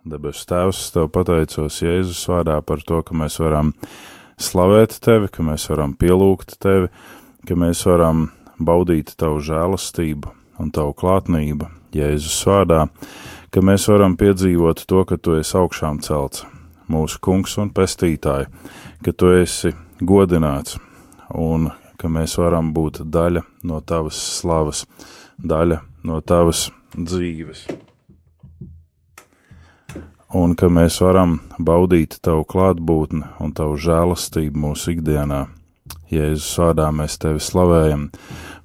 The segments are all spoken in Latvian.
Debes Tēvs, Tev pateicos Jēzus vārdā par to, ka mēs varam slavēt Tevi, ka mēs varam pielūgt Tevi, ka mēs varam baudīt Tavu žēlastību un Tavu klātnību Jēzus vārdā, ka mēs varam piedzīvot to, ka Tu esi augšām celts, mūsu kungs un pestītāji, ka Tu esi godināts un ka mēs varam būt daļa no Tavas slavas, daļa no Tavas dzīves. Un ka mēs varam baudīt Tavu klātbūtni un Tavu žēlastību mūsu ikdienā. Jēzus vārdā mēs Tevi slavējam,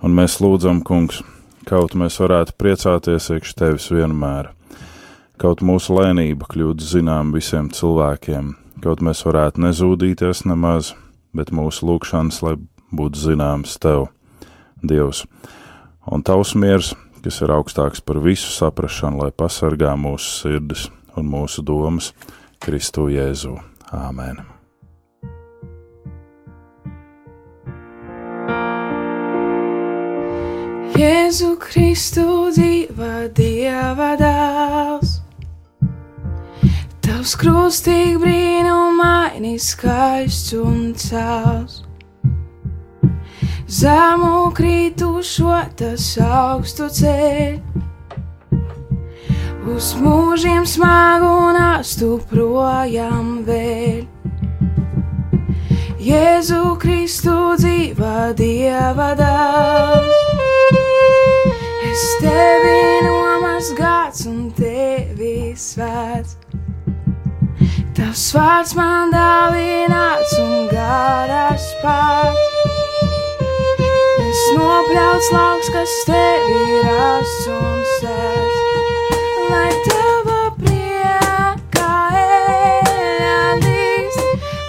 un mēs lūdzam, Kungs, kaut mēs varētu priecāties iekš Tevis vienmēr, kaut mūsu lēnība kļūtu zinām visiem cilvēkiem, kaut mēs varētu nezūdīties nemaz, bet mūsu lūgšanas, lai būtu zināms Tev, Dievs, un Tavs miers, kas ir augstāks par visu saprašanu, lai pasargā mūsu sirdis un mūsu domas Kristu Jēzu. Āmen! Jēzu Kristu dzīva Dieva dēls. Tavs krustīgi brīnumaini skaists un cēls zemu krītušo tas augstu ceļ. Uz mūžiem smagu nastu projām vēl. Jēzu Kristu dzīvā Dieva dāvs. Es tevi nomazgāts un tevi svēts. Tavs vārds man dāvināts un garās pats nopļauts lauks, kas tev ir. Lai tava prieka ēdīs,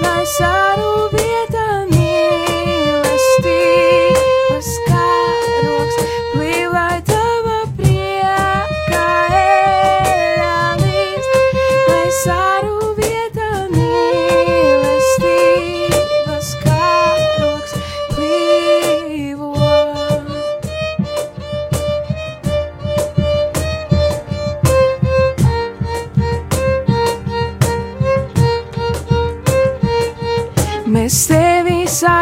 lai saru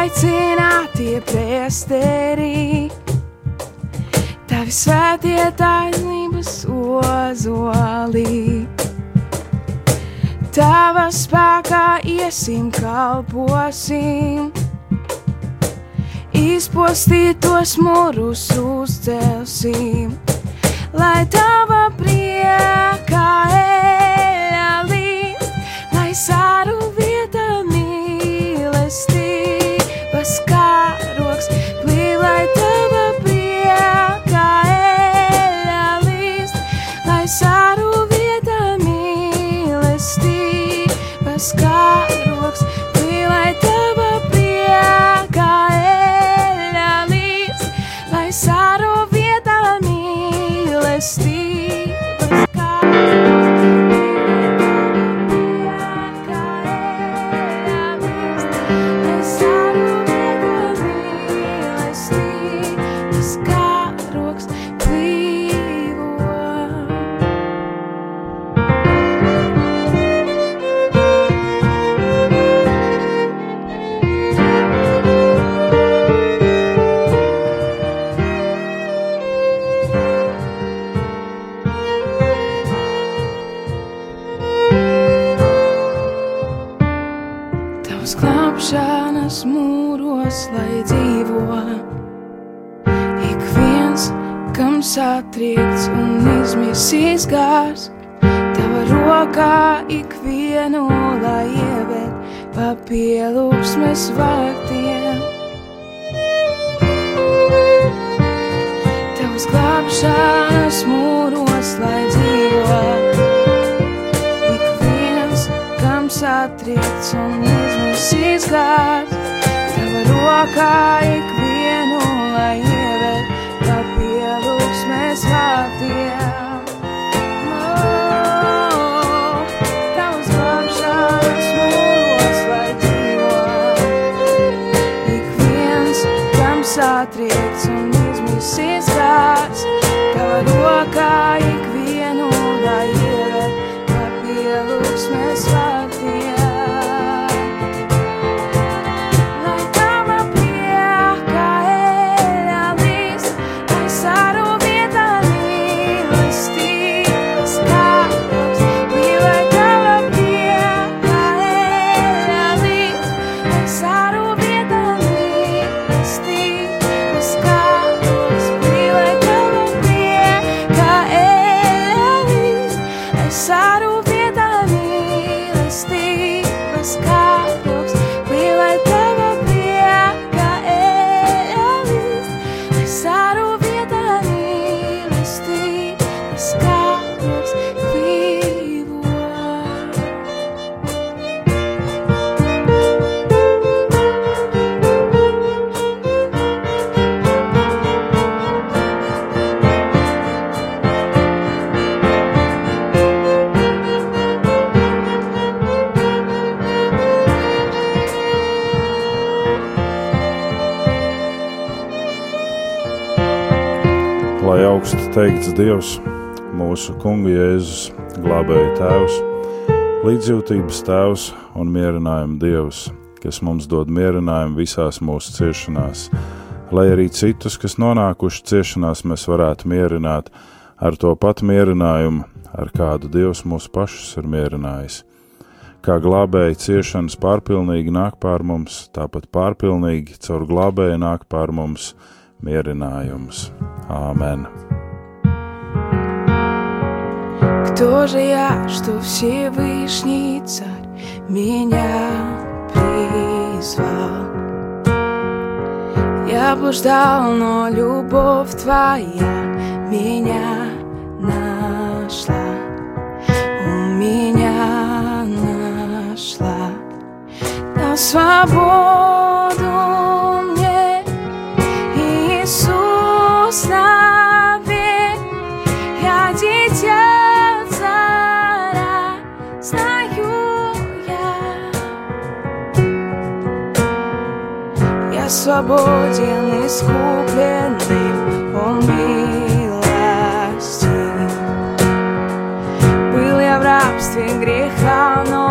aicinātie priesterī, tavi svētie taisnības ozolī. Tava spēkā iesim kalposim, izpostītos mūrus uzcelsim, lai tava prieka ēlīs, Tēvs, līdzjūtības Tēvs un mierinājuma Dievs, kas mums dod mierinājumu visās mūsu ciešanās, lai arī citus, kas nonākuši ciešanās, mēs varētu mierināt ar to pat mierinājumu, ar kādu Dievs mūs pašus ir mierinājis. Kā glābēja ciešanas pārpilnīgi nāk pār mums, tāpat pārpilnīgi caur glābēju nāk pār mums mierinājums. Āmen! Кто же я, что Всевышний Царь меня призвал? Я блуждал, но любовь Твоя меня нашла, у меня нашла. Дал свободу Я свободен, искупленный, Он милостив. Был я в рабстве греха, но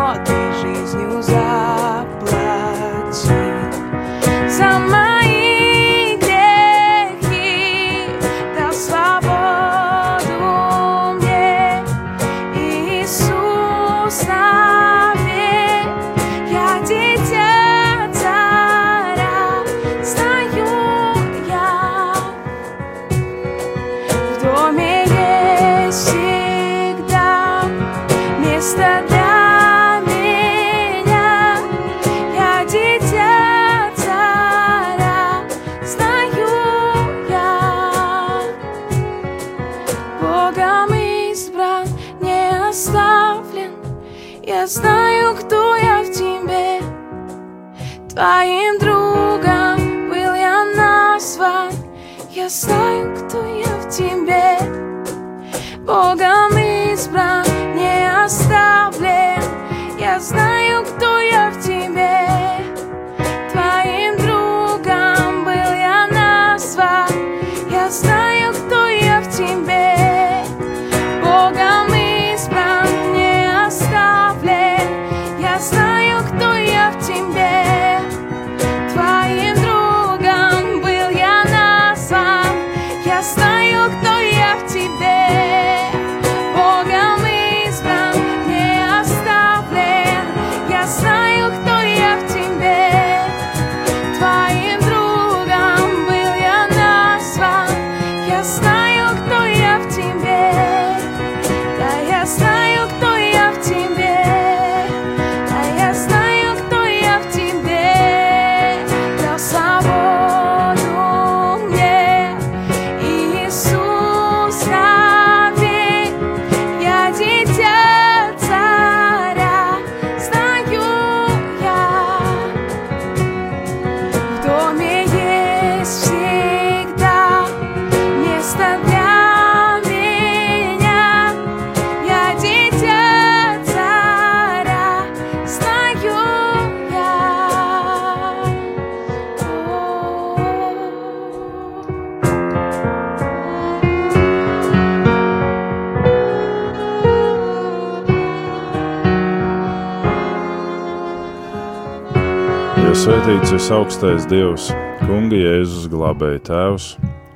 ir augstais Dievs, Kunga Jēzus glābēja Tēvs,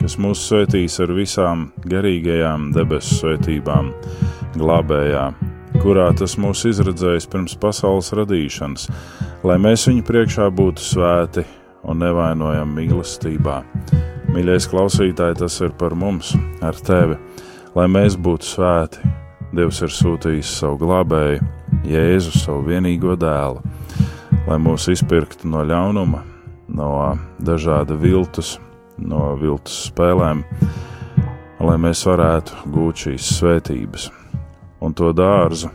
kas mūs svētīs ar visām garīgajām debesu svētībām, glābējā, kurā tas mūs izredzējis pirms pasaules radīšanas, lai mēs viņu priekšā būtu svēti un nevainojami mīlestībā. Mīļais klausītāj, tas ir par mums, ar tevi, lai mēs būtu svēti Dievs ir sūtījis savu glābēju, Jēzu, savu vienīgo dēlu, lai mūs izpirktu no ļaunuma, no dažāda viltus, no viltus spēlēm, lai mēs varētu gūt šīs svētības un to dārzu,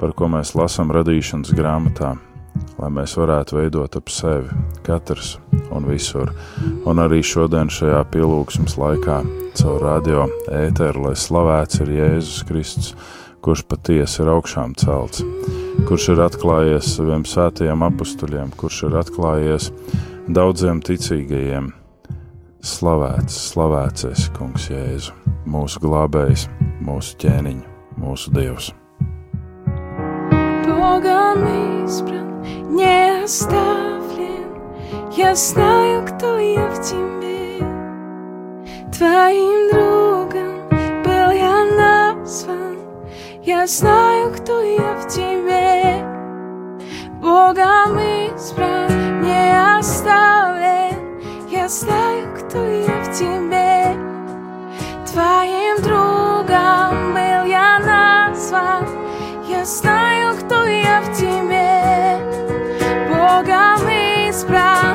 par ko mēs lasām radīšanas grāmatā, lai mēs varētu veidot ap sevi katrs un visur, un arī šodien šajā pielūgsmes laikā caur radio ēteru, lai slavēts ir Jēzus Kristus, kurš patiesi ir augšām celts, kurš ir atklājies saviem svētajiem apstuļiem, kurš ir atklājies daudziem ticīgajiem. Slavēts, slavēts esi, Kungs, Jēzu, mūsu glābējs, mūsu ķēniņš, mūsu Dievs. Богом избран, не оставлен. Я знаю, кто я в тебе. Твоим другом был я назван. Я знаю, кто я в тебе. Богом избран, не оставлен. Я знаю, кто я в тебе. Твоим другом был я назван. Я знаю, кто я в тебе. Богом избран,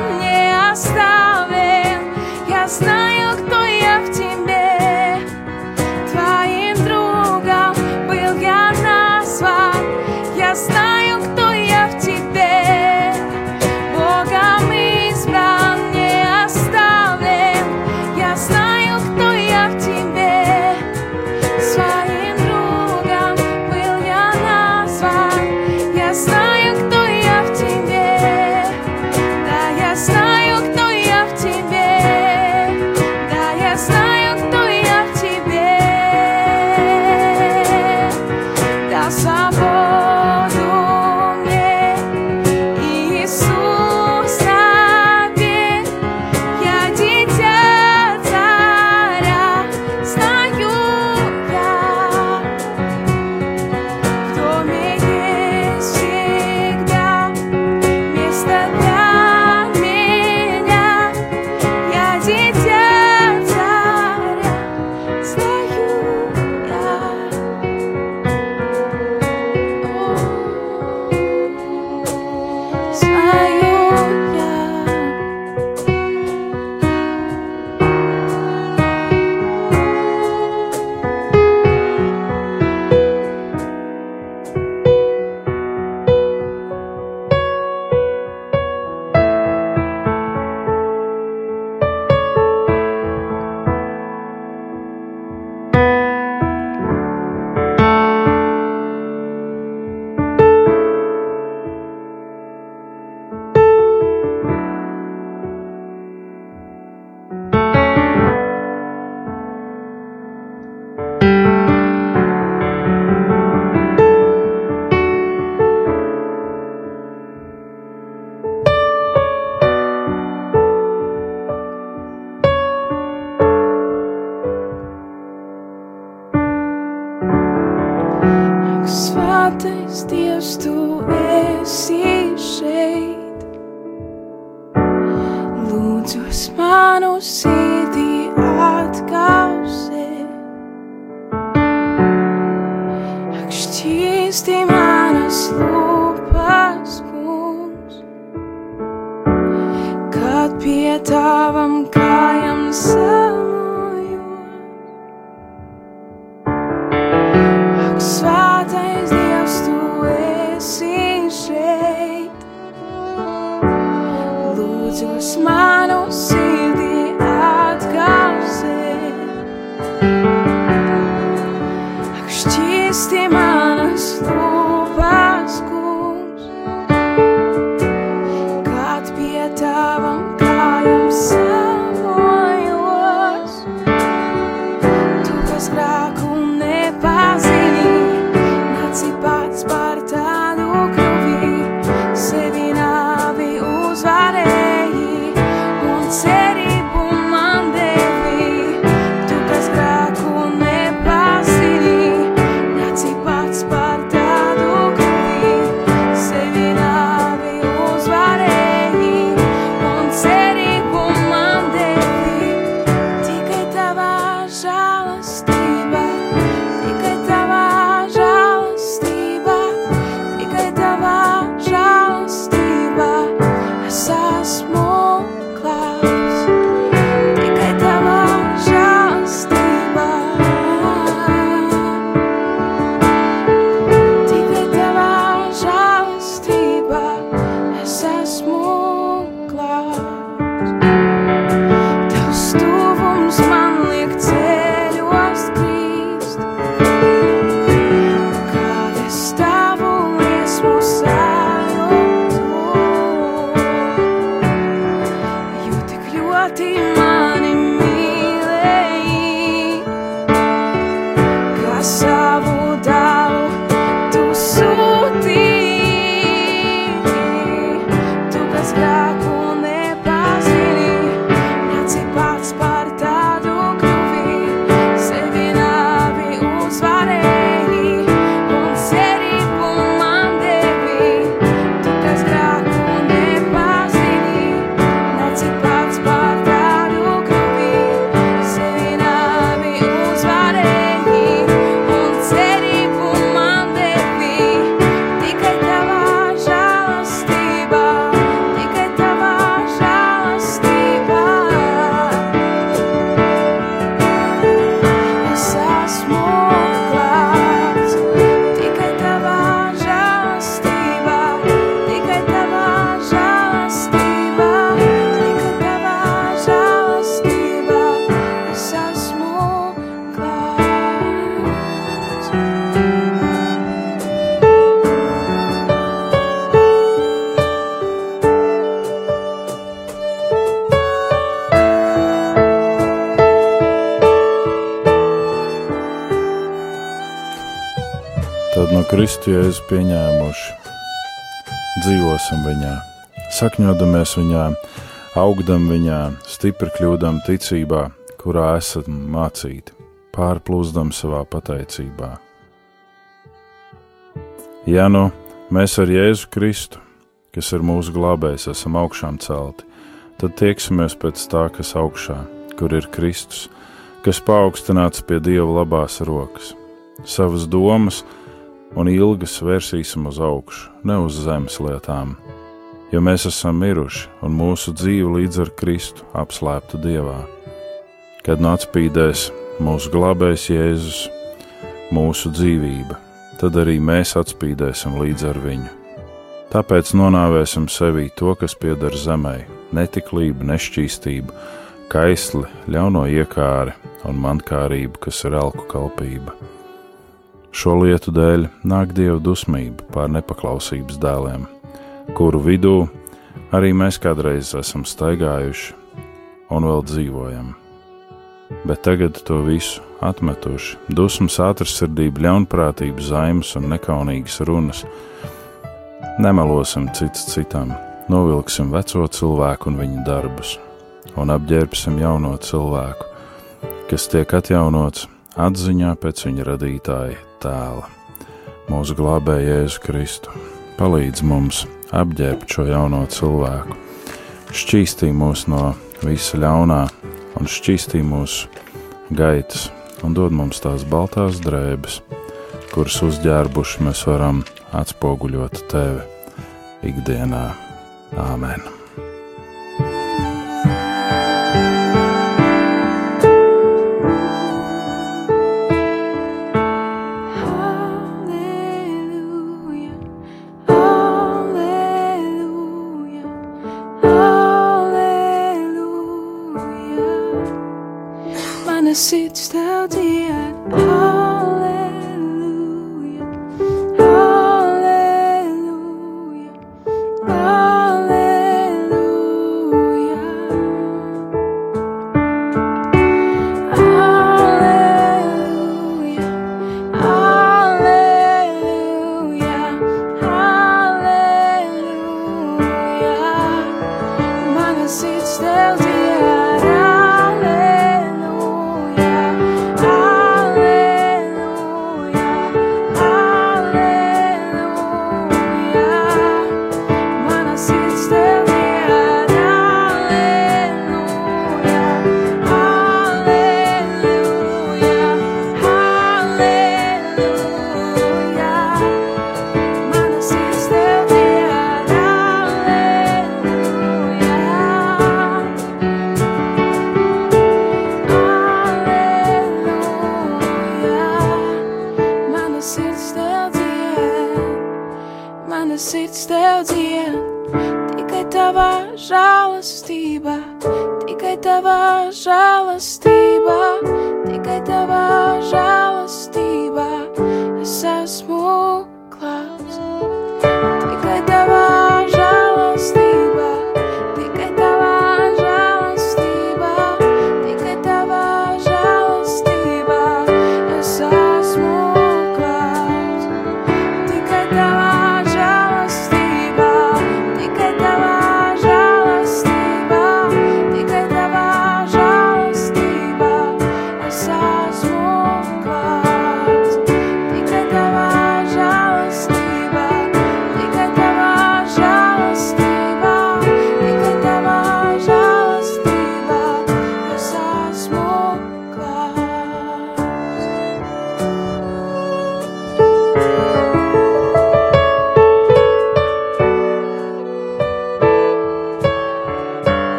Kristu jēzus pieņēmuši, dzīvosim viņā, sakņodamies viņā, augdam viņā, stipri kļūdam ticībā, kurā esam mācīti, pārplūzdam savā pateicībā. Ja nu mēs ar Jēzu Kristu, kas ir mūsu glābējs, esam augšām celti, tad tieksimies pēc tā, kas augšā, kur ir Kristus, kas paaugstināts pie Dieva labās rokas. Savas domas, un ilgas vērsīsim uz augšu, ne uz zemes lietām, jo mēs esam miruši un mūsu dzīve līdz ar Kristu apslēpta Dievā. Kad nu atspīdēs mūsu glābējs Jēzus, mūsu dzīvība, tad arī mēs atspīdēsim līdz ar viņu. Tāpēc nonāvēsim sevī to, kas pieder zemē, netiklību, nešķīstību, kaisli, ļauno iekāri un mankārību, kas ir elku kalpība Šo lietu dēļ nāk dieva dusmība pār nepaklausības dēliem, kuru vidū arī mēs kādreiz esam staigājuši un vēl dzīvojam. Bet tagad to visu atmetuši, dusmas, ātrsirdība, ļaunprātība, zaimas un nekaunīgas runas. Nemelosim cits citam, novilksim veco cilvēku un viņa darbus, un apģērbsim jauno cilvēku, kas tiek atjaunots atziņā pēc viņa radītāja tēla, mūsu glābēja Jēzu Kristu. Palīdz mums apģērbt šo jauno cilvēku, šķīstī mūs no visa ļaunā un šķīstī mūsu gaitas un dod mums tās baltās drēbes, kuras uzģērbuši mēs varam atspoguļot tevi ikdienā. Āmen!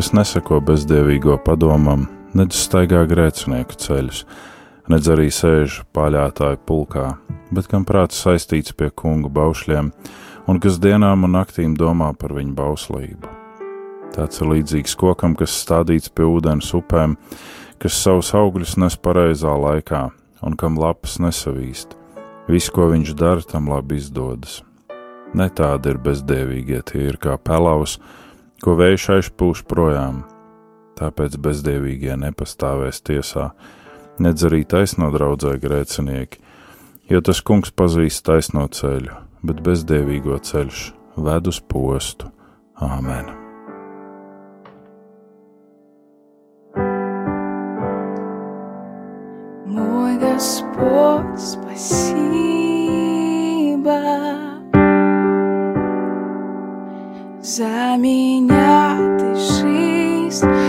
Kas neseko bezdievīgo padomam, nedz staigā grēcinieku ceļus, nedz arī sēž paļātāju pulkā, bet kam prāts saistīts pie kungu baušļiem, un kas dienām un naktīm domā par viņu bauslību. Tāds ir līdzīgs kokam, kas stādīts pie ūdens upēm, kas savus augļus nes pareizā laikā, un kam lapas nesavīst. Viss, ko viņš dara, tam labi izdodas. Ne tādi ir bezdēvīgie, tie ir kā pelavs, ko vējš aizpūš projām. Tāpēc bezdēvīgie nepastāvēs tiesā, nedz arī taisno draudzē grēcinieki, jo tas kungs pazīst taisno ceļu, bet bezdēvīgo ceļš ved uz postu. Āmen! Мой Господь, спасибо за меня ты жизнь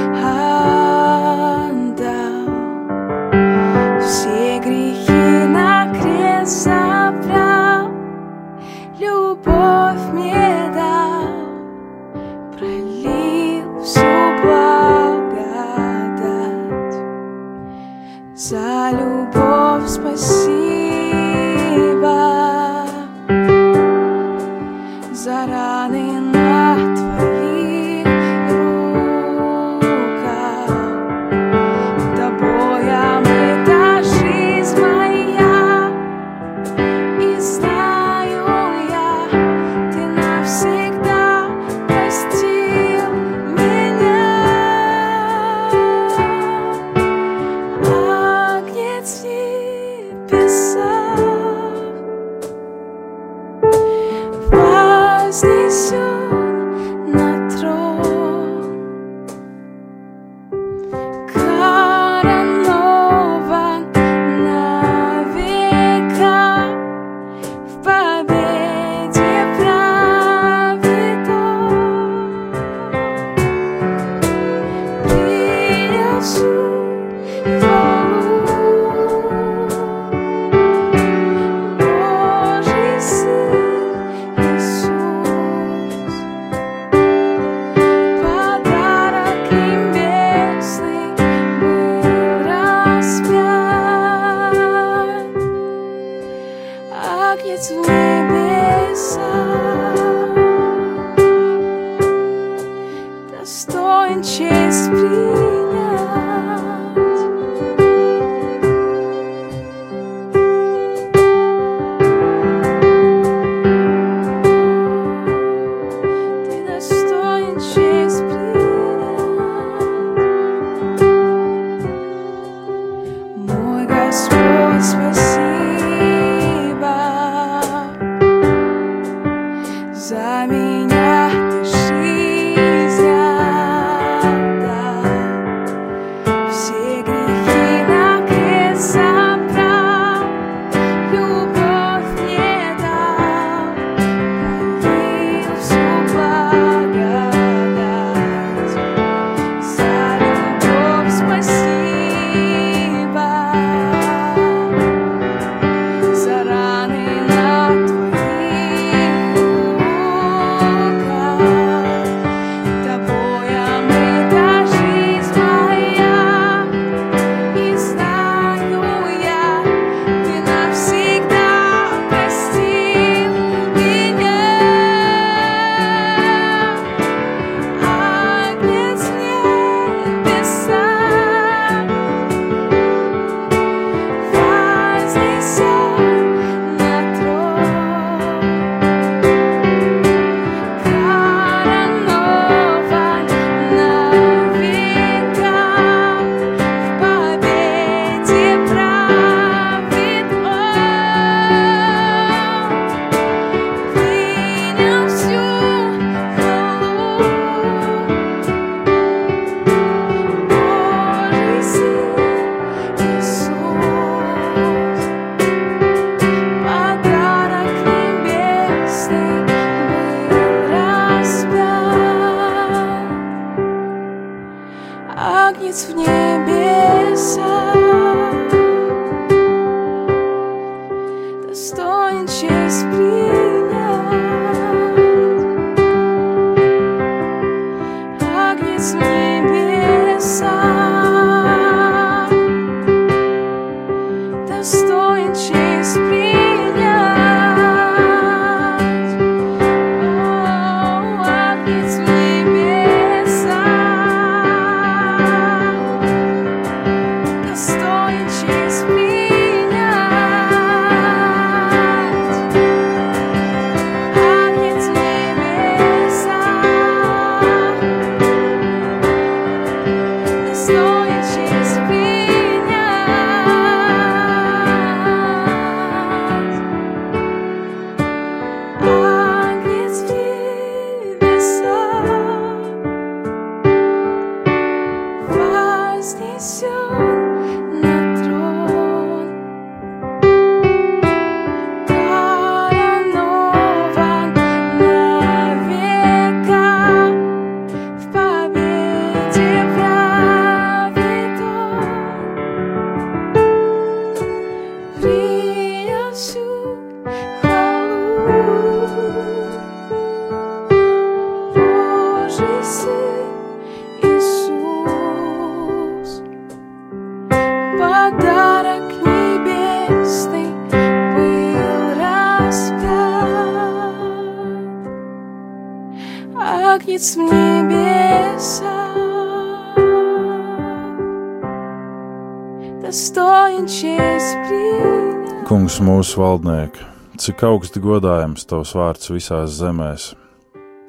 Kungs, mūsu valdniek, cik augsts godājums tavs vārds visās zemēs,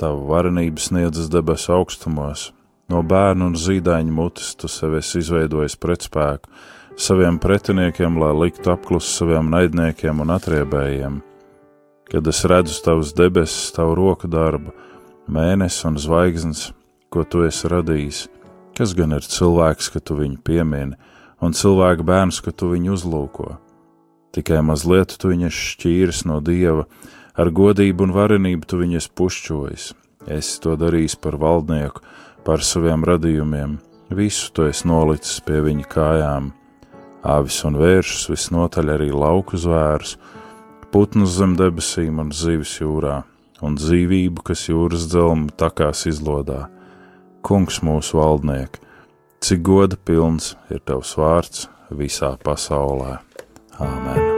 tava varenība sniedzas debesu augstumos. No bērnu un zīdaiņa mutes tu sev esi izveidojis pretspēku saviem pretiniekiem, lai liktu apklusu saviem naidniekiem un atriebējiem. Kad es redzu tavus debesis, tavu roku darbu, mēnesi un zvaigznes, ko tu esi radījis, kas gan ir cilvēks, ka tu viņu piemini, un cilvēka bērns, ka tu viņu uzlūko. Tikai mazliet tu viņu šķīris no dieva, ar godību un varenību tu viņu pušķojis. Es to darīju par valdnieku, par saviem radījumiem, visu to es nolicis pie viņa kājām. Āvis un vēršus visnotaļ arī lauku zvērus, putnus zem debesīm un zivis jūrā, un dzīvību, kas jūras dzelmu takās izlodā. Kungs mūsu valdniek, cik goda pilns ir tavs vārds visā pasaulē. Āmen!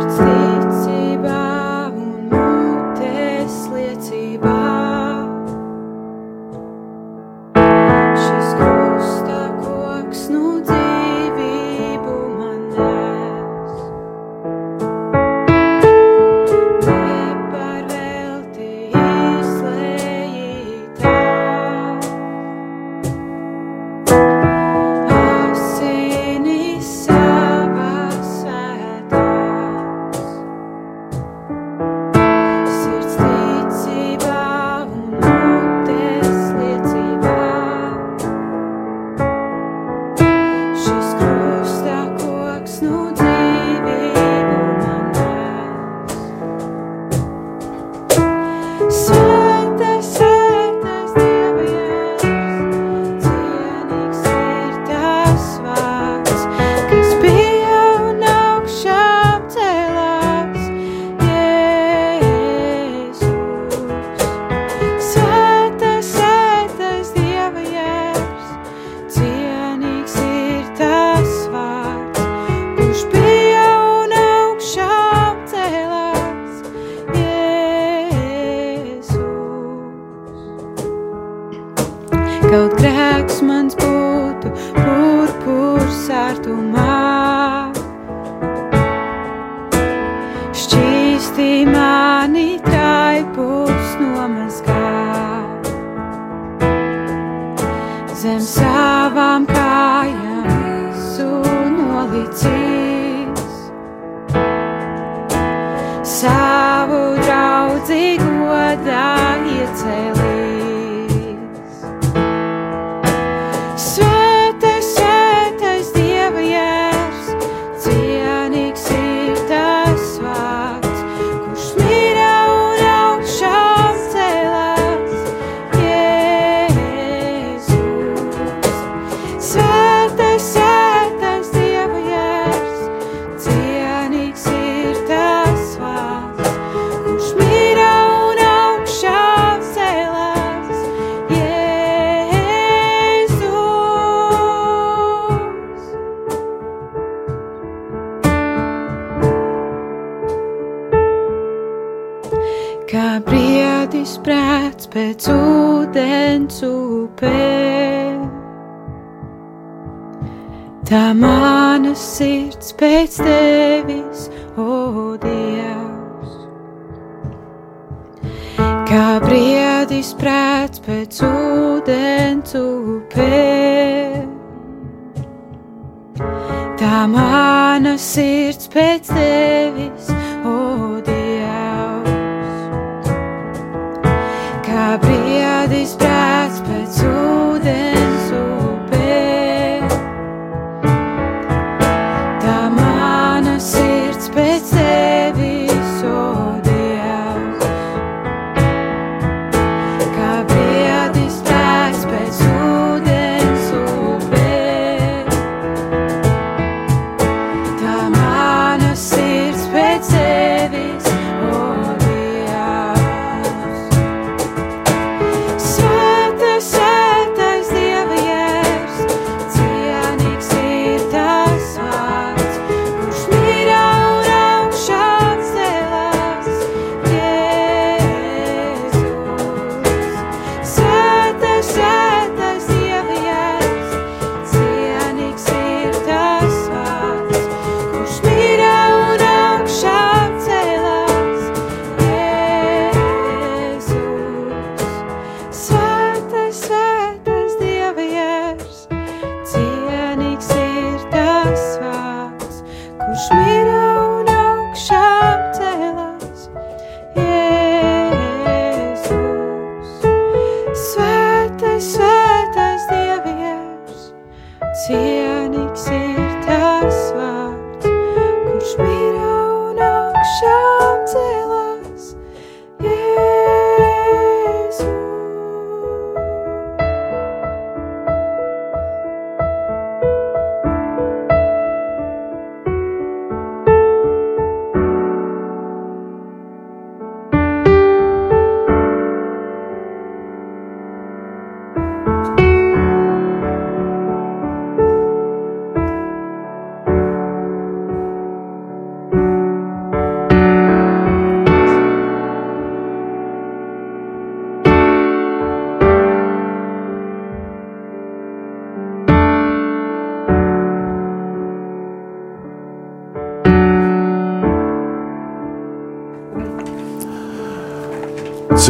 Sirds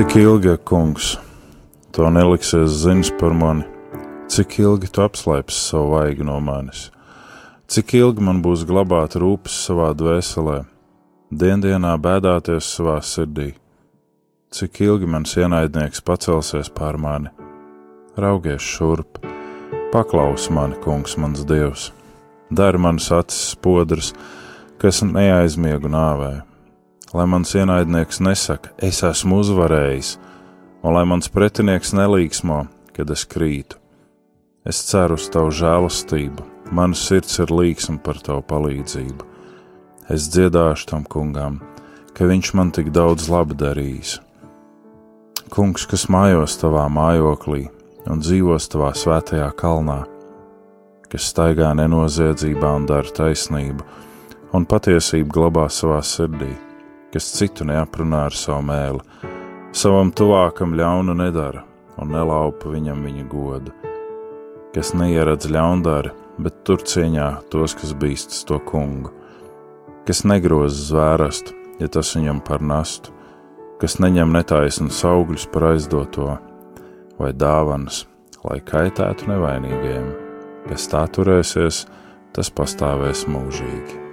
Cik ilgi, kungs, to neliksies ziņas par mani, cik ilgi tu apslēpsi savu vaigu no manis, cik ilgi man būs glabāt rūpes savā dvēselē, diendienā bēdāties savā sirdī, cik ilgi mans ienaidnieks pacelsies pār mani, raugies šurp, paklaus mani, kungs, mans dievs, dari manas acis spodras, kas neaizmiegu nāvē lai mans ienaidnieks nesaka, es esmu uzvarējis, un lai mans pretinieks nelīgsmo, kad es krītu. Es ceru uz tavu žēlastību, mana sirds ir līksma par tavu palīdzību. Es dziedāšu tam kungam, ka viņš man tik daudz labi darījis. Kungs, kas mājos tavā mājoklī un dzīvos tavā svētajā kalnā, kas staigā nenoziedzībā un dara taisnību, un patiesību glabā savā sirdī kas citu neaprunā ar savu mēlu, savam tuvākam ļaunu nedara un nelaupa viņam viņa godu, kas neieredz ļaundari, bet tur cieņā tos, kas bīstas to kungu, kas negroza zvērstu, ja tas viņam par nastu, kas neņem netaisnas augļus par aizdoto vai dāvanas, lai kaitētu nevainīgajiem. Kas tā turēsies, tas pastāvēs mūžīgi.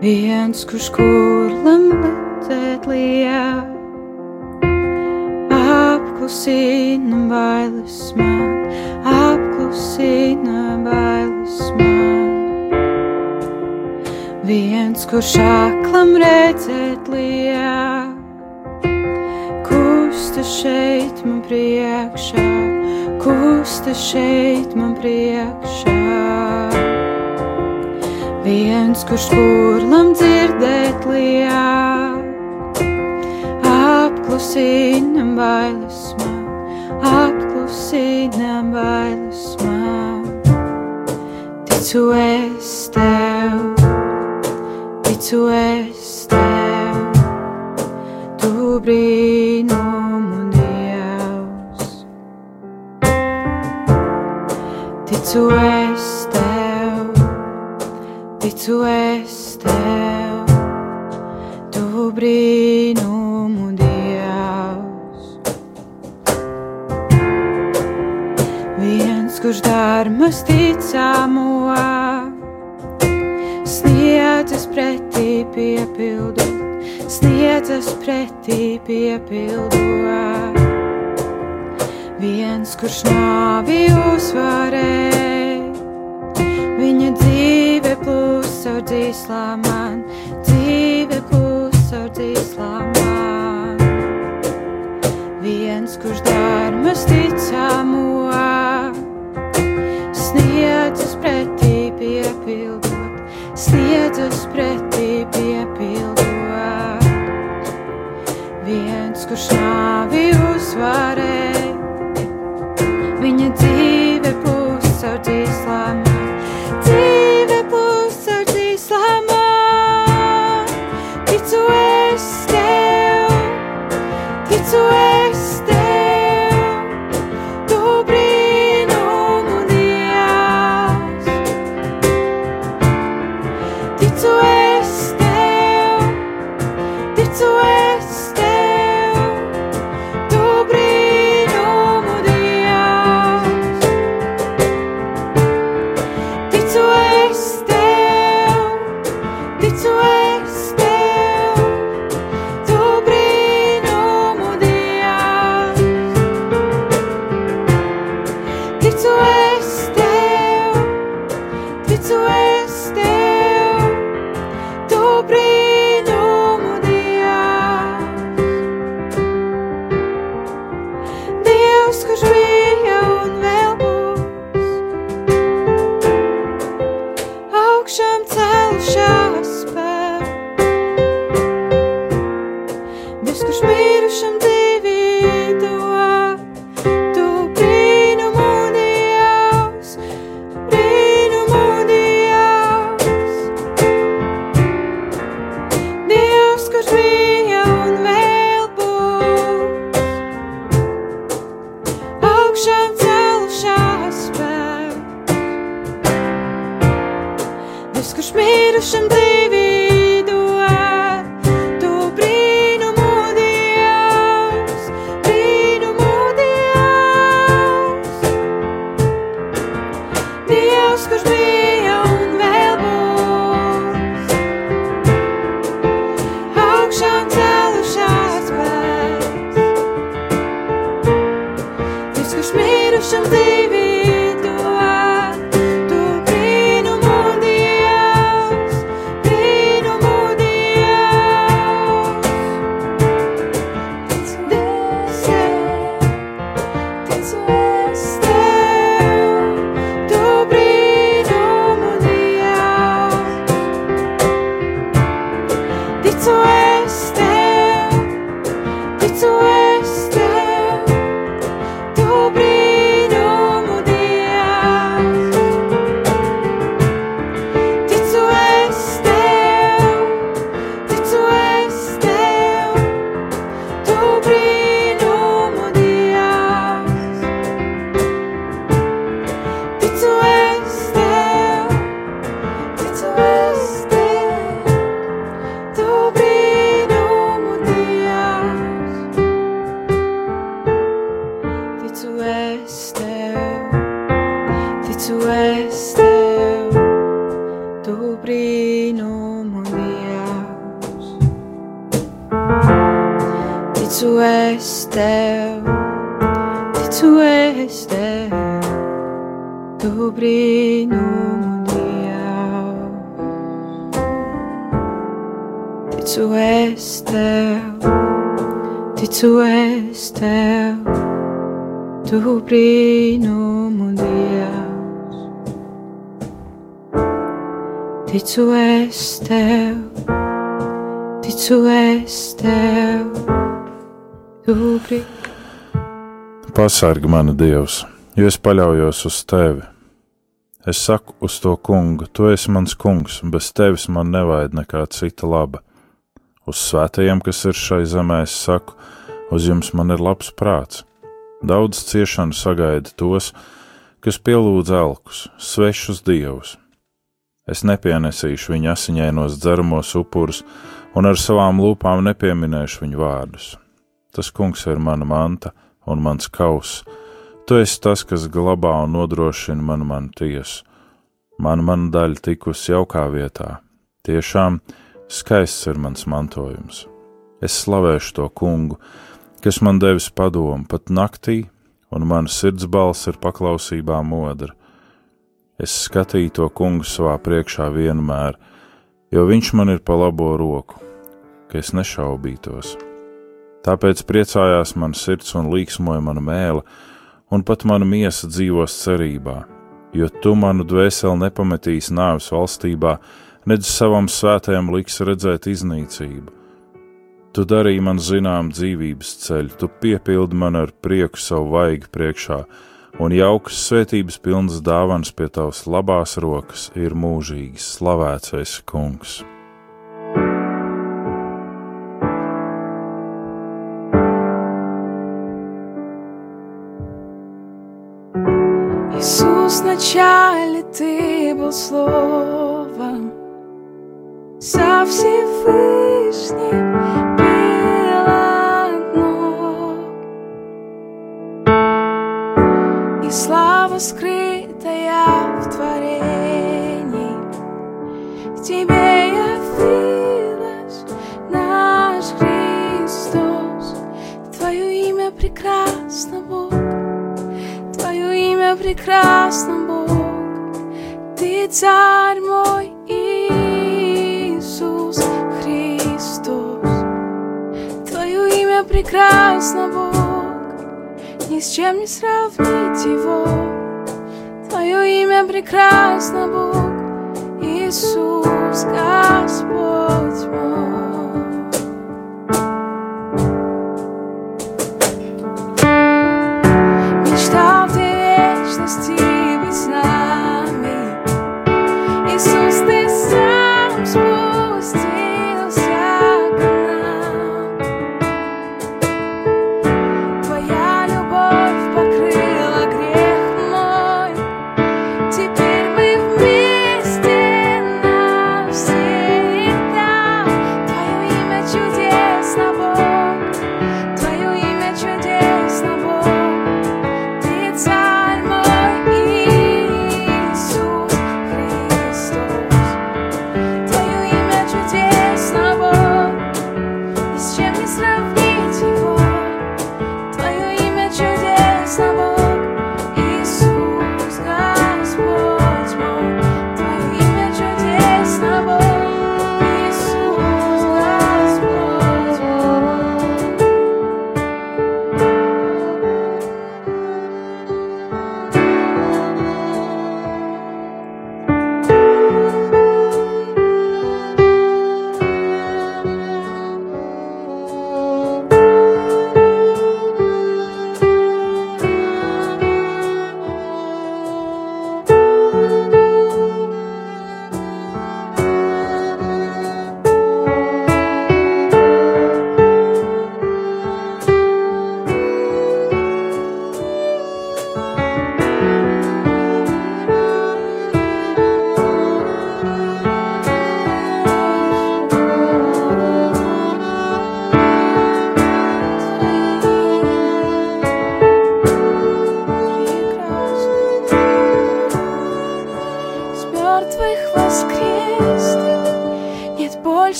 Viens, kurš kurlam lecēt lijā. Apklusina bailes man, apklusina bailes man. Viens, kurš aklam redzēt lijā, kusta šeit man priekšā, kusta šeit man priekšā. Viens, kurš kurlam dzirdēt liek. Apklusina bailes man, apklusina bailes man. Ticu es tev, ticu es tev, tu brīnumu Ticu es ticu es tev, tu brīnumu Dievs. Viens, kurš dārmas ticamo, sniedzas pretī piepildot, sniedzas pretī piepildot. Viens, kurš nāvi uzvarēja, viņa dzīve plūst caur dzīslām man, dzīve plūs caur dzīslām man. Viens, kurš dārmas ticamo, sniedzas pretī piepildot, sniedzas pretī Kristus, kurš mīra šim dzīvību. Pasargi mani Dievs, jo es paļaujos uz tevi. Es saku uz to kungu, tu esi mans kungs, un bez tevis man nevajag nekā cita laba. Uz svētajiem, kas ir šai zemē, es saku, uz jums man ir labs prāts. Daudz ciešanu sagaida tos, kas pielūdz elkus, svešus dievus. Es nepienesīšu viņa asiņainos dzeramos upurus, un ar savām lūpām nepieminēšu viņu vārdus. Tas kungs ir mana manta un mans kauss. Tu esi tas, kas glabā un nodrošina manu manu tiesu. Man mana daļa tikusi jaukā vietā. Tiešām skaists ir mans mantojums. Es slavēšu to kungu, kas man devis padomu pat naktī, un mana sirds balss ir paklausībā modra. Es skatīju to kungu savā priekšā vienmēr, jo viņš man ir pa labo roku, ka es nešaubītos. Tāpēc priecājās man sirds un līksmoja mana mēlē, un pat mana miesa dzīvos cerībā, jo tu manu dvēseli nepametīsi nāves valstībā, nedz savam svētajam liks redzēt iznīcību Tu darīji man zinām dzīvības ceļu, tu piepildi man ar prieku savu vaigu priekšā, un jaukas svētības pilnas dāvans pie tavas labās rokas ir mūžīgs, slavēts esi kungs. Иисус, вначале Ты был Словом, со Всевышним скрытая в творении. Прекрасно, Бог. Ты царь мой Иисус Христос. Твое имя прекрасно, Бог. Ни с чем не сравнить его. Твое имя прекрасно, Бог, Иисус, Господь мой.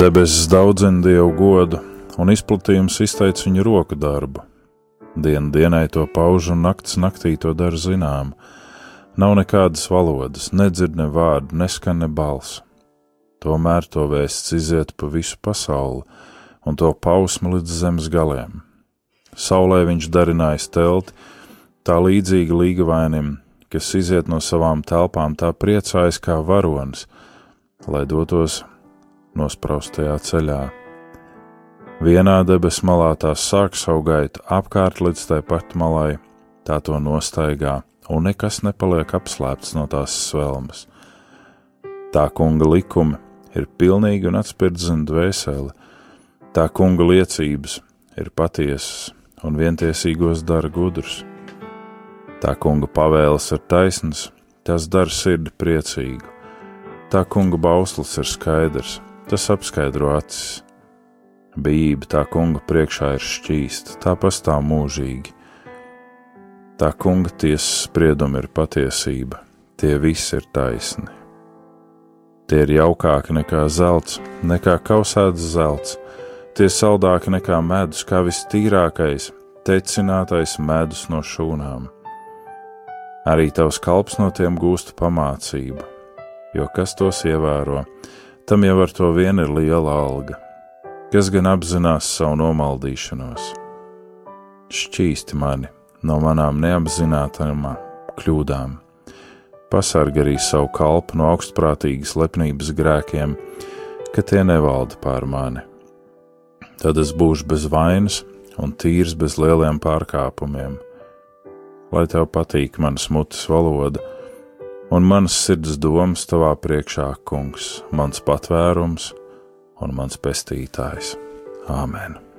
Debesis daudzina dievu godu, un izplatījums izteica viņa roku darbu. Diena dienai to pauž, un naktis naktī to dara zinām. Nav nekādas valodas, nedzird ne vārdu, neskan ne balss. Tomēr to vēsts iziet pa visu pasauli, un to pausmu līdz zemes galiem. Saulē viņš darinājis telti, tā līdzīgi līgavainim, kas iziet no savām telpām, tā priecājas kā varonis, lai dotos nospraustajā ceļā. Vienā debesu malā tās sāk savu gaitu apkārt līdz tai pat malai, tā to nostaigā, un nekas nepaliek apslēpts no tās svelmes. Tā kunga likumi ir pilnīgi un atspirdzina dvēseli, tā kunga liecības ir patiesas un vientiesīgos dara gudrus. Tā kunga pavēles ir taisnas, tas dara sirdi priecīgu. Tā kunga bauslis ir skaidrs, Tas apskaidro acis. Bijība tā kunga priekšā ir šķīsta, tā pastāv mūžīgi. Tā kunga tiesas spriedumi ir patiesība, tie visi ir taisni. Tie ir jaukāki nekā zelts, nekā kausēts zelts, tie saldāki nekā medus, kā vistīrākais, tecinātais medus no šūnām. Arī tavs kalps no tiem gūst pamācību, jo kas tos ievēro, tam jau ar to vien ir liela alga. Kas gan apzinās savu nomaldīšanos? Šķīsti mani no manām neapzinātajām kļūdām, pasargā arī savu kalpu no augstprātīgas lepnības grēkiem, ka tie nevalda pār mani. Tad es būšu bez vainas un tīrs bez lieliem pārkāpumiem. Lai tev patīk manas mutes valoda, un manas sirds domas tavā priekšā, kungs, mans patvērums un mans pestītājs. Āmen!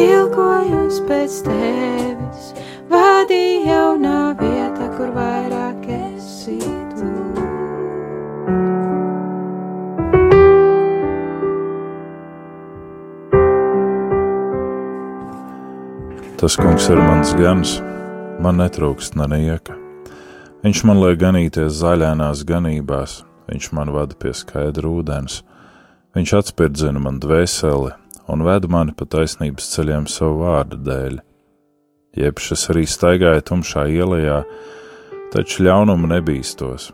Ilgojos pēc tevis, vadi jaunā vietā, kur vairāk esi tu. Tas kungs ir mans gans, man netrūkst nenieka. Viņš man liek ganīties zaļānās ganībās, viņš man vada pie skaidra ūdens, viņš atspirdzina man dvēseli un ved mani pa taisnības ceļiem savu vārdu dēļ. Jebš es arī staigāju tumšā ielā, taču ļaunumu nebīstos,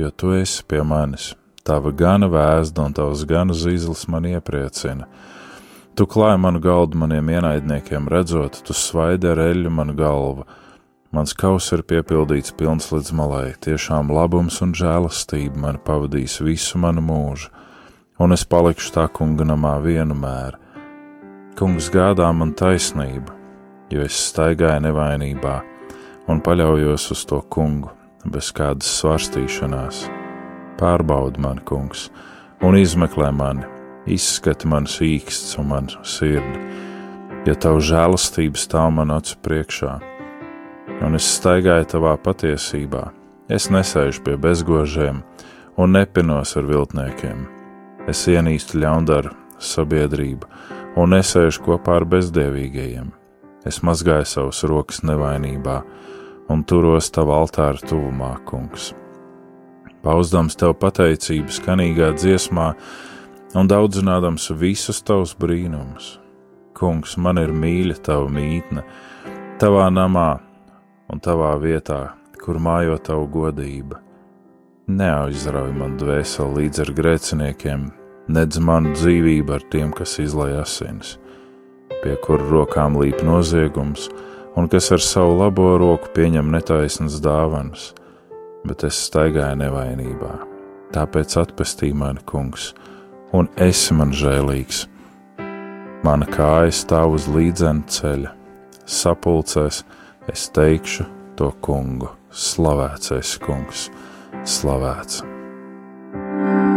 jo tu esi pie manis, tava gana vēzda un tavs gana zīzlis man iepriecina. Tu klāji manu galdu maniem ienaidniekiem, redzot, tu svaidi ar eļļu manu galvu. Mans kaus ir piepildīts pilns līdz malai, tiešām labums un žēlastība man pavadīs visu manu mūžu, un es palikšu tā kunga namā vienu mēru. Kungs gādā man taisnību, jo es staigāju nevainībā un paļaujos uz to kungu bez kādas svarstīšanās. Pārbaudi mani, kungs, un izmeklē mani, izskati manas īksts un manu sirdi, ja tavu žēlastību stāv man acu priekšā, un es staigāju tavā patiesībā. Es nesēžu pie bezgožiem un nepinos ar viltniekiem. Es ienīstu ļaundaru sabiedrību un nesēžu kopā ar bezdievīgajiem. Es mazgāju savus rokas nevainībā un turos tavā altāra tuvumā, kungs. Pauzdams tev pateicību skanīgā dziesmā, un daudzinādams visus tavus brīnumus. Kungs, man ir mīļa tava mītne, tavā namā un tavā vietā, kur mājo tavu godību. Neaizrauj man dvēseli līdz ar grēciniekiem, nedz manu dzīvību ar tiem, kas izlai asins, pie kuru rokām līp noziegums, un kas ar savu labo roku pieņem netaisnas dāvanas, bet es staigāju nevainībā. Tāpēc atpestī mani, kungs, un esi man žēlīgs. Mana kāja stāv uz līdzena ceļa, sapulcēs es teikšu to kungu, slavēts esi kungs, slavēts. Tavs mūsu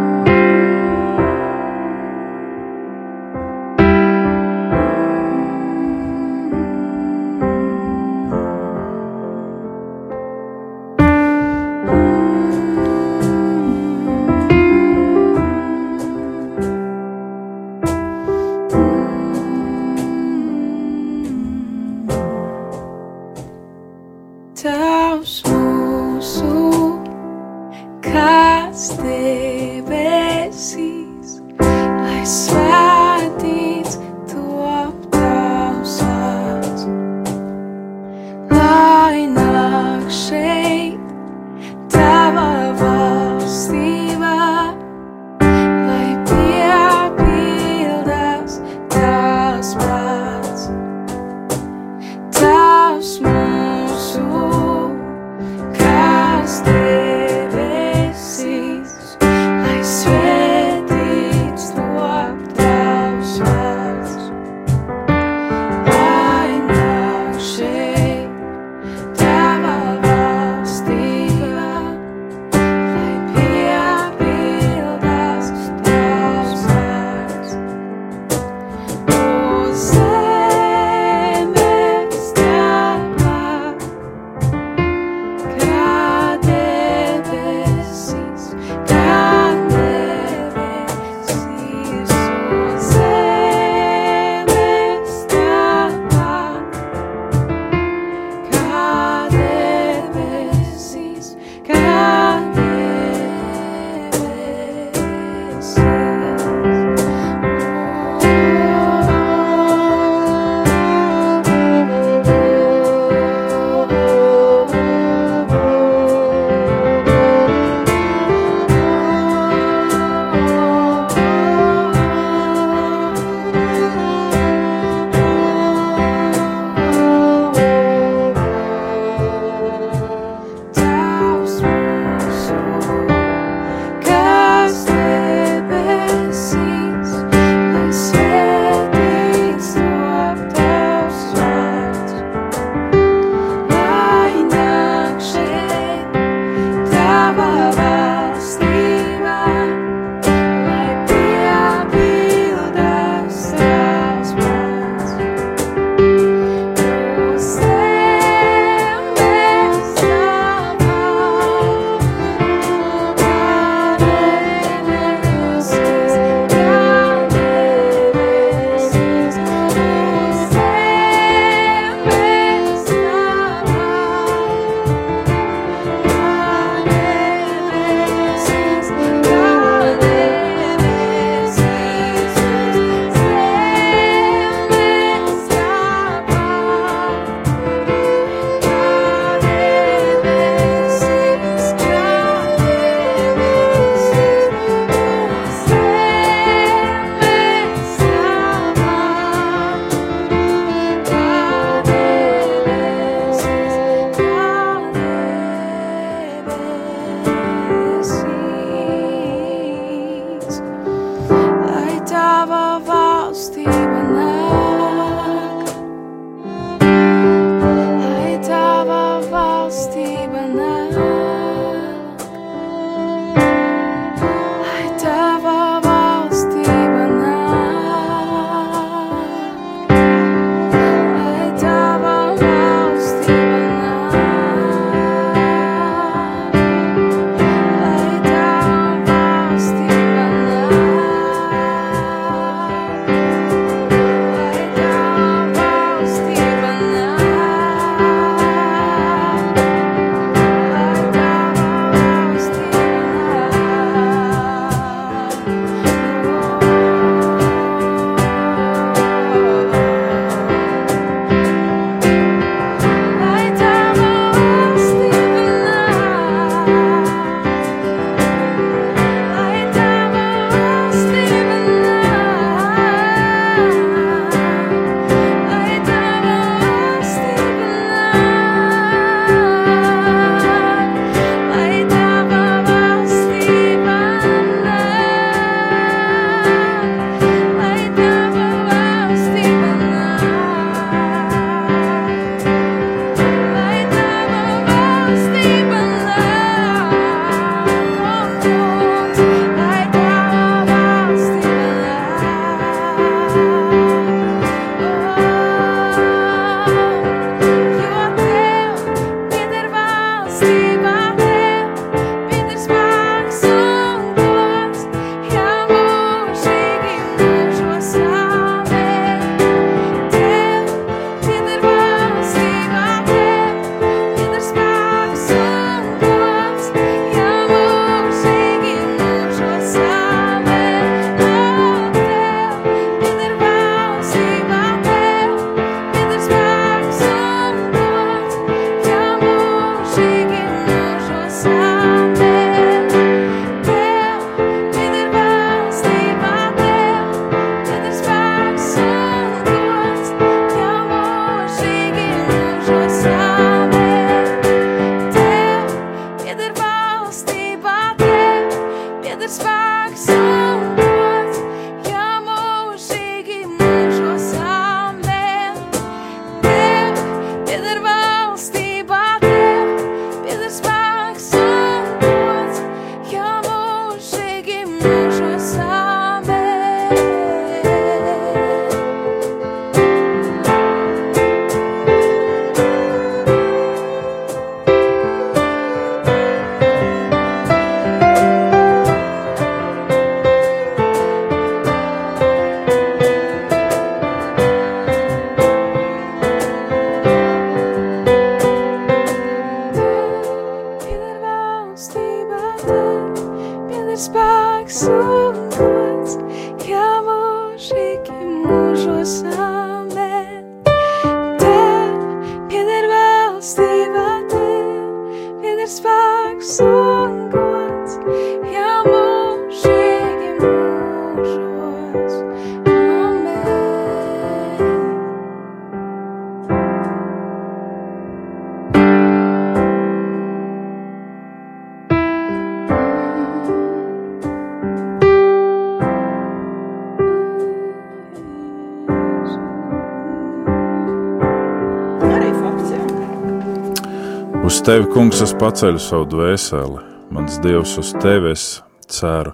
tevi, kungs, es paceļu savu dvēseli, mans dievs, uz tevi es ceru,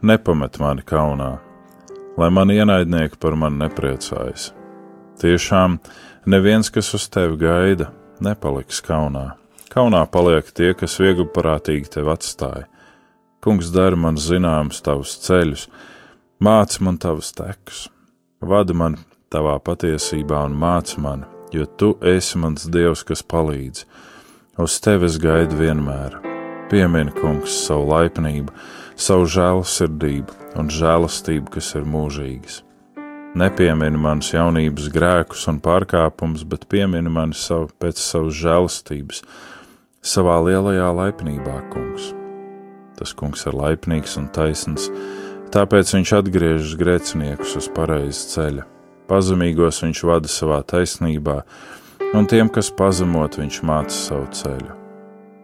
nepamet mani kaunā, lai mani ienaidnieki par mani nepriecājas. Tiešām neviens, kas uz tevi gaida, nepaliks kaunā. Kaunā paliek tie, kas viegli prātīgi tevi atstāja. Kungs dara man zināmus tavus ceļus, māci man tavus tekus, vadi man tavā patiesībā un māci mani, jo tu esi mans dievs, kas palīdz Uz tevis gaidu vienmēr. Piemini, kungs, savu laipnību, savu žēlsirdību un žēlastību, kas ir mūžīgas. Nepiemini manus jaunības grēkus un pārkāpumus, bet piemini mani savu, pēc savas žēlastības, savā lielajā laipnībā, kungs. Tas kungs ir laipnīgs un taisns, tāpēc viņš atgriežas grēciniekus uz pareizi ceļa. Pazemīgos viņš vada savā taisnībā, un tiem, kas pazemot, viņš māca savu ceļu.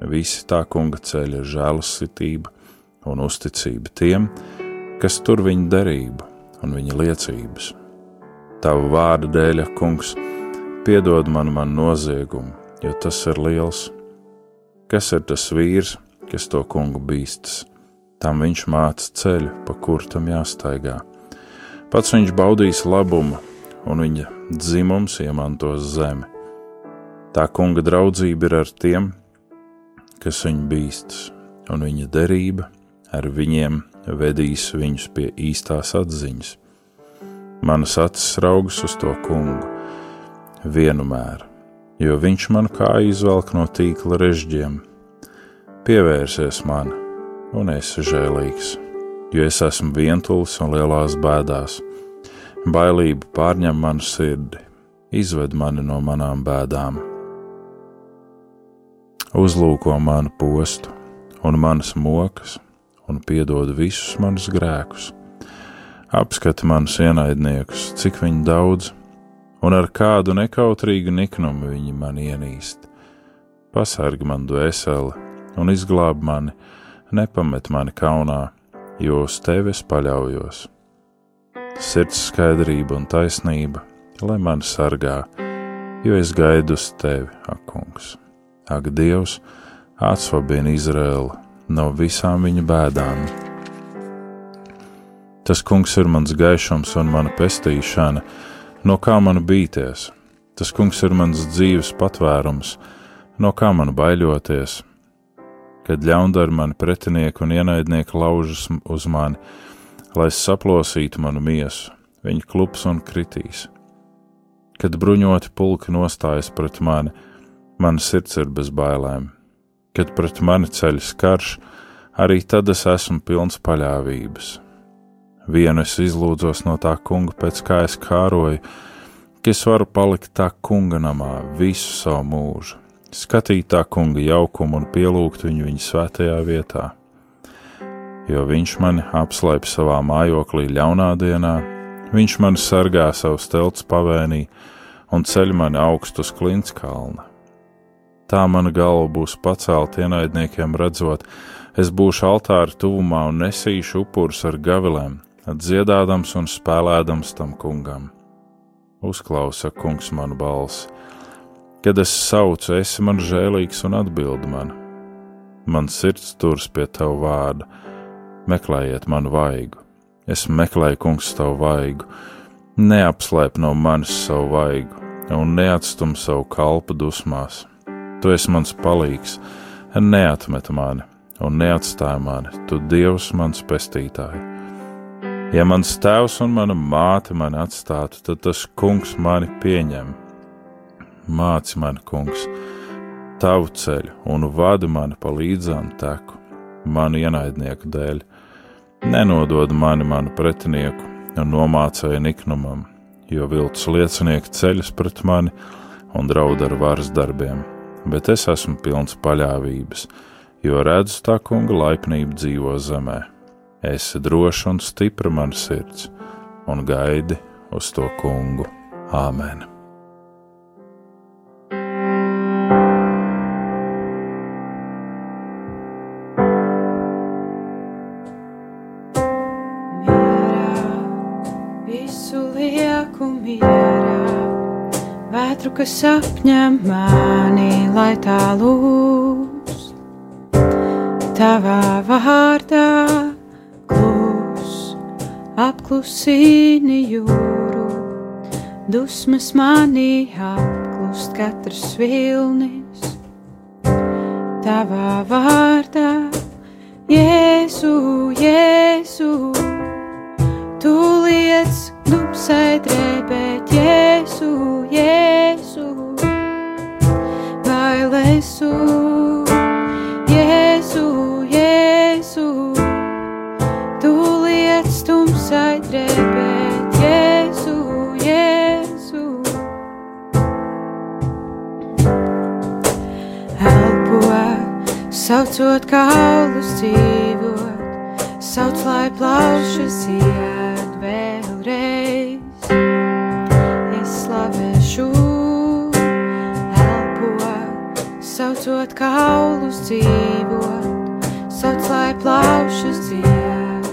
Visi tā kunga ceļa ir žēlastība un uzticība tiem, kas tur viņa derību un viņa liecības. Tavu vārdu dēļ, kungs, piedod man man noziegumu, jo tas ir liels. Kas ir tas vīrs, kas to kungu bīstas? Tam viņš māca ceļu, pa kur tam jāstaigā. Pats viņš baudīs labumu, un viņa dzimums iemantos zemi Tā kunga draudzība ir ar tiem, kas viņu bīstas, un viņa derība ar viņiem vedīs viņus pie īstās atziņas. Manas acis raugas uz to kungu vienmēr, jo viņš manu kāju izvelk no tīkla režģiem. Pievērsies man, un es esmu žēlīgs, jo es esmu vientulis un lielās bēdās. Bailība pārņem manu sirdi, izved mani no manām bēdām uzlūko manu postu un manas mokas, un piedod visus manus grēkus. Apskati manus ienaidniekus, cik viņi daudz, un ar kādu nekautrīgu niknumu viņi man ienīst. Pasargi man dvēseli un izglāb mani, nepamet mani kaunā, jo uz tevi es paļaujos. Sirds skaidrība un taisnība, lai mani sargā, jo es gaidu uz tevi, akungs. Ak, Dievs, atsvabini Izraēlu no visām viņa bēdām. Tas kungs ir mans gaišums un mana pestīšana, no kā man bīties. Tas kungs ir mans dzīves patvērums, no kā man baiļoties. Kad ļaundari mani pretinieki un ienaidnieki laužas uz mani, lai saplosītu manu miesu, viņi klups un kritīs. Kad bruņoti pulki nostājas pret mani, Mana sirds ir bez bailēm. Kad pret mani ceļas karš, arī tad es esmu pilns paļāvības. Vienu es izlūdzos no tā kunga, pēc kā es kāroju, ka es varu palikt tā kunga namā visu savu mūžu, skatīt tā kunga jaukumu un pielūgt viņu viņa svētajā vietā. Jo viņš mani apslēp savā mājoklī ļaunā dienā, viņš mani sargā savus telts pavēnī un ceļ mani augstu uz klints kalna. Tā mana galva būs pacelta ienaidniekiem, redzot, Es būšu altāra tuvumā un nesīšu upurus ar gavilēm, dziedādams un spēlēdams tam kungam. Uzklausa kungs manu balsi, kad es saucu, esi man žēlīgs un atbildi man. Man sirds turas pie tava vārda, meklējiet manu vaigu. Es meklēju, kungs, tavu vaigu, neapslēp no manis savu vaigu un neatstum savu kalpu dusmās. Tu esi mans palīgs, neatmet mani un neatstāj mani, tu Dievs mans pestītāji. Ja mans tēvs un mana māte mani atstātu, tad tas kungs mani pieņem. Māci mani, kungs, tavu ceļu un vadi mani pa līdzām teku, manu ienaidnieku dēļ. Nenodod mani manu pretinieku un nomācēju niknumam, jo viltus liecinieki ceļas pret mani un draud ar varas darbiem, bet es esmu pilns paļāvības jo redzu tā kunga laipnību dzīvo zemē. Esi drošs un stipra man sirds, un gaidi uz to kungu. Āmen! Vētru, kas apņem mani, lai tā lūdzu tavā vārdā klus, apklusini jūru, dusmas manī apklust katrs vilnis. Tavā vārdā, Jēzu, Jēzu, tu liec dubsai drēbēt, bailēsu. tumsai drēbēt, Jēzu, Jēzu. Elpo, saucot kaulus dzīvot, sauc, lai plaušas iet saucot kaulus dzīvot, sauc, lai plaušas iet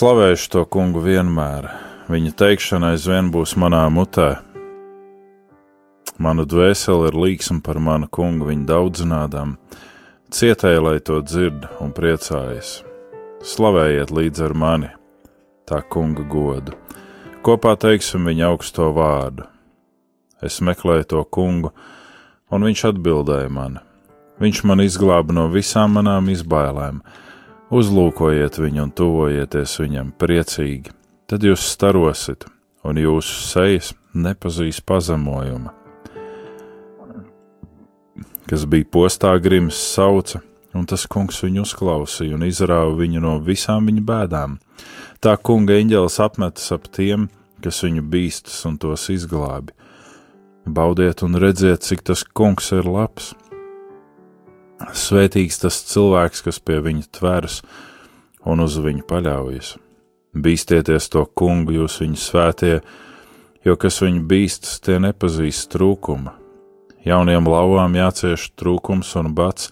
slavēšu to kungu vienmēr, viņa teikšana aizvien būs manā mutē. Mana dvēsele ir līksma par manu kungu viņa daudzinādām, cietēji, lai to dzird un priecājas. Slavējiet līdz ar mani, tā kunga godu, kopā teiksim viņa augsto vārdu. Es meklēju to kungu, un viņš atbildēja man. Viņš man izglāba no visām manām izbailēm uzlūkojiet viņu un tuvojieties viņam priecīgi, tad jūs starosit, un jūsu sejas nepazīs pazemojuma. Kas bija postā grims sauca, un tas kungs viņu uzklausīja un izrāva viņu no visām viņa bēdām. Tā kunga eņģelis apmetas ap tiem, kas viņu bīstas un tos izglābi. Baudiet un redziet, cik tas kungs ir labs! Svētīgs tas cilvēks, kas pie viņa tveras un uz viņu paļaujas. Bīstieties to kungu, jūs viņu svētie, jo kas viņu bīstas, tie nepazīst trūkuma. Jauniem lauvām jācieš trūkums un bats,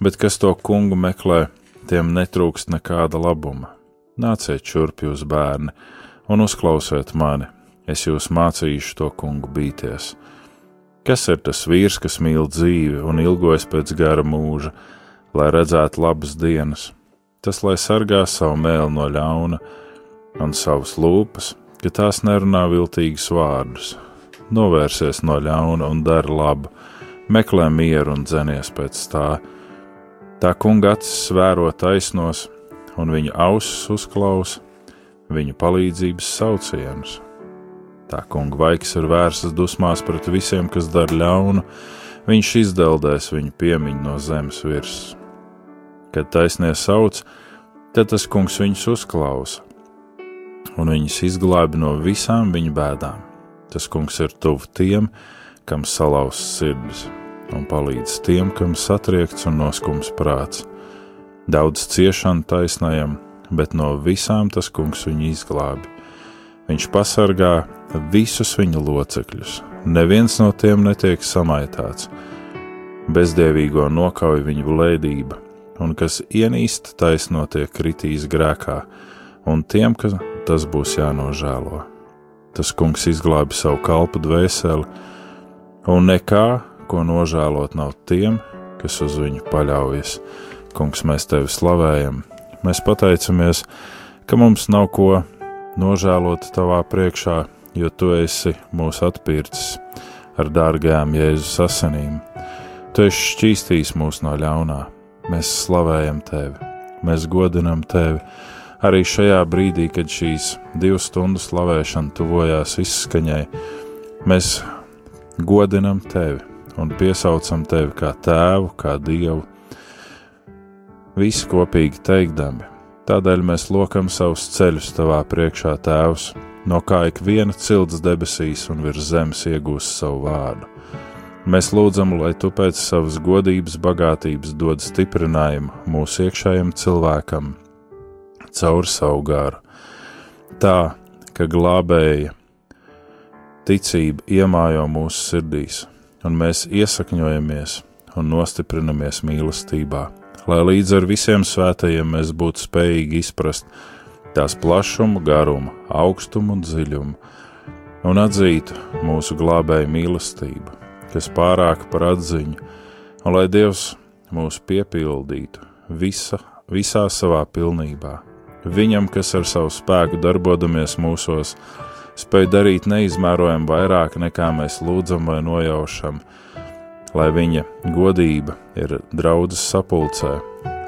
bet kas to kungu meklē, tiem netrūkst nekāda labuma. Nāciet šurp jūs bērni un uzklausiet mani, es jūs mācīšu to kungu bīties. Kas ir tas vīrs, kas mīl dzīvi un ilgojas pēc gara mūža, lai redzētu labas dienas? Tas, lai sargā savu mēlu no ļauna un savas lūpas, ka tās nerunā viltīgus vārdus, novērsies no ļauna un dara labu, meklē mieru un dzenies pēc tā. Tā kunga acis vēro taisnos, un viņa ausis uzklausa viņu palīdzības saucienus. Tā kunga vaiks ir vērsas dusmās pret visiem, kas dara ļaunu, viņš izdeldēs viņu piemiņu no zemes virsmas. Kad taisnie sauc, tad tas kungs viņus uzklausa, un viņus izglābi no visām viņa bēdām. Tas kungs ir tuvu tiem, kam salauzts sirdis, un palīdz tiem, kam satriekts un noskums prāts. Daudz ciešanu taisnajam, bet no visām tas kungs viņu izglābi. Viņš pasargā visus viņa locekļus, neviens no tiem netiek samaitāts. Bezdēvīgo nokauj viņa blēdība, un kas ienīst taisno tiek kritīs grēkā, un tiem, ka tas būs jānožēlo. Tas kungs izglābi savu kalpu dvēseli, un nekā, ko nožēlot nav tiem, kas uz viņu paļaujas. Kungs, mēs tevi slavējam, mēs pateicamies, ka mums nav ko nožēlot tavā priekšā, jo tu esi mūs atpircis ar dārgajām Jēzus asinīm. Tu esi šķīstījis mūs no ļaunā. Mēs slavējam tevi, mēs godinam tevi. Arī šajā brīdī, kad šīs divu stundu slavēšana tuvojās izskaņai, mēs godinam tevi un piesaucam tevi kā tēvu, kā dievu, visi kopīgi teikdami. Tādēļ mēs lokam savus ceļus tavā priekšā, Tēvs, no kā ik viena cilts debesīs un virs zemes iegūs savu vārdu. Mēs lūdzam, lai tu pēc savas godības, bagātības dod stiprinājumu mūsu iekšējam cilvēkam caur savu garu. Tā, ka glābēja ticība iemājo mūsu sirdīs, un mēs iesakņojamies un nostiprinamies mīlestībā, lai līdz ar visiem svētajiem mēs būtu spējīgi izprast tās plašumu, garumu, augstumu un dziļumu, un atzītu mūsu glābēju mīlestību kas pārāk par atziņu, un lai Dievs mūs piepildītu visa, visā savā pilnībā. Viņam, kas ar savu spēku darbodamies mūsos, spēj darīt neizmērojami vairāk nekā mēs lūdzam vai nojaušam, lai viņa godība ir draudzes sapulcē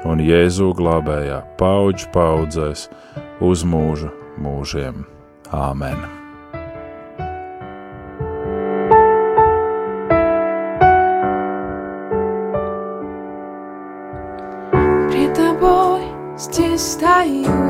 un Jēzu glābējā paudžu paudzēs uz mūžu mūžiem. Āmen! стою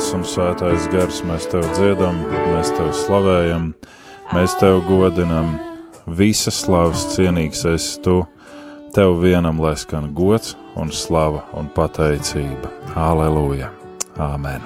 Dēls un Svētais Gars. Mēs Tev dziedam, mēs Tev slavējam, mēs Tev godinam. Visas slavas cienīgs esi Tu. Tev vienam lai skan gods un slava un pateicība. Aleluja! Āmen!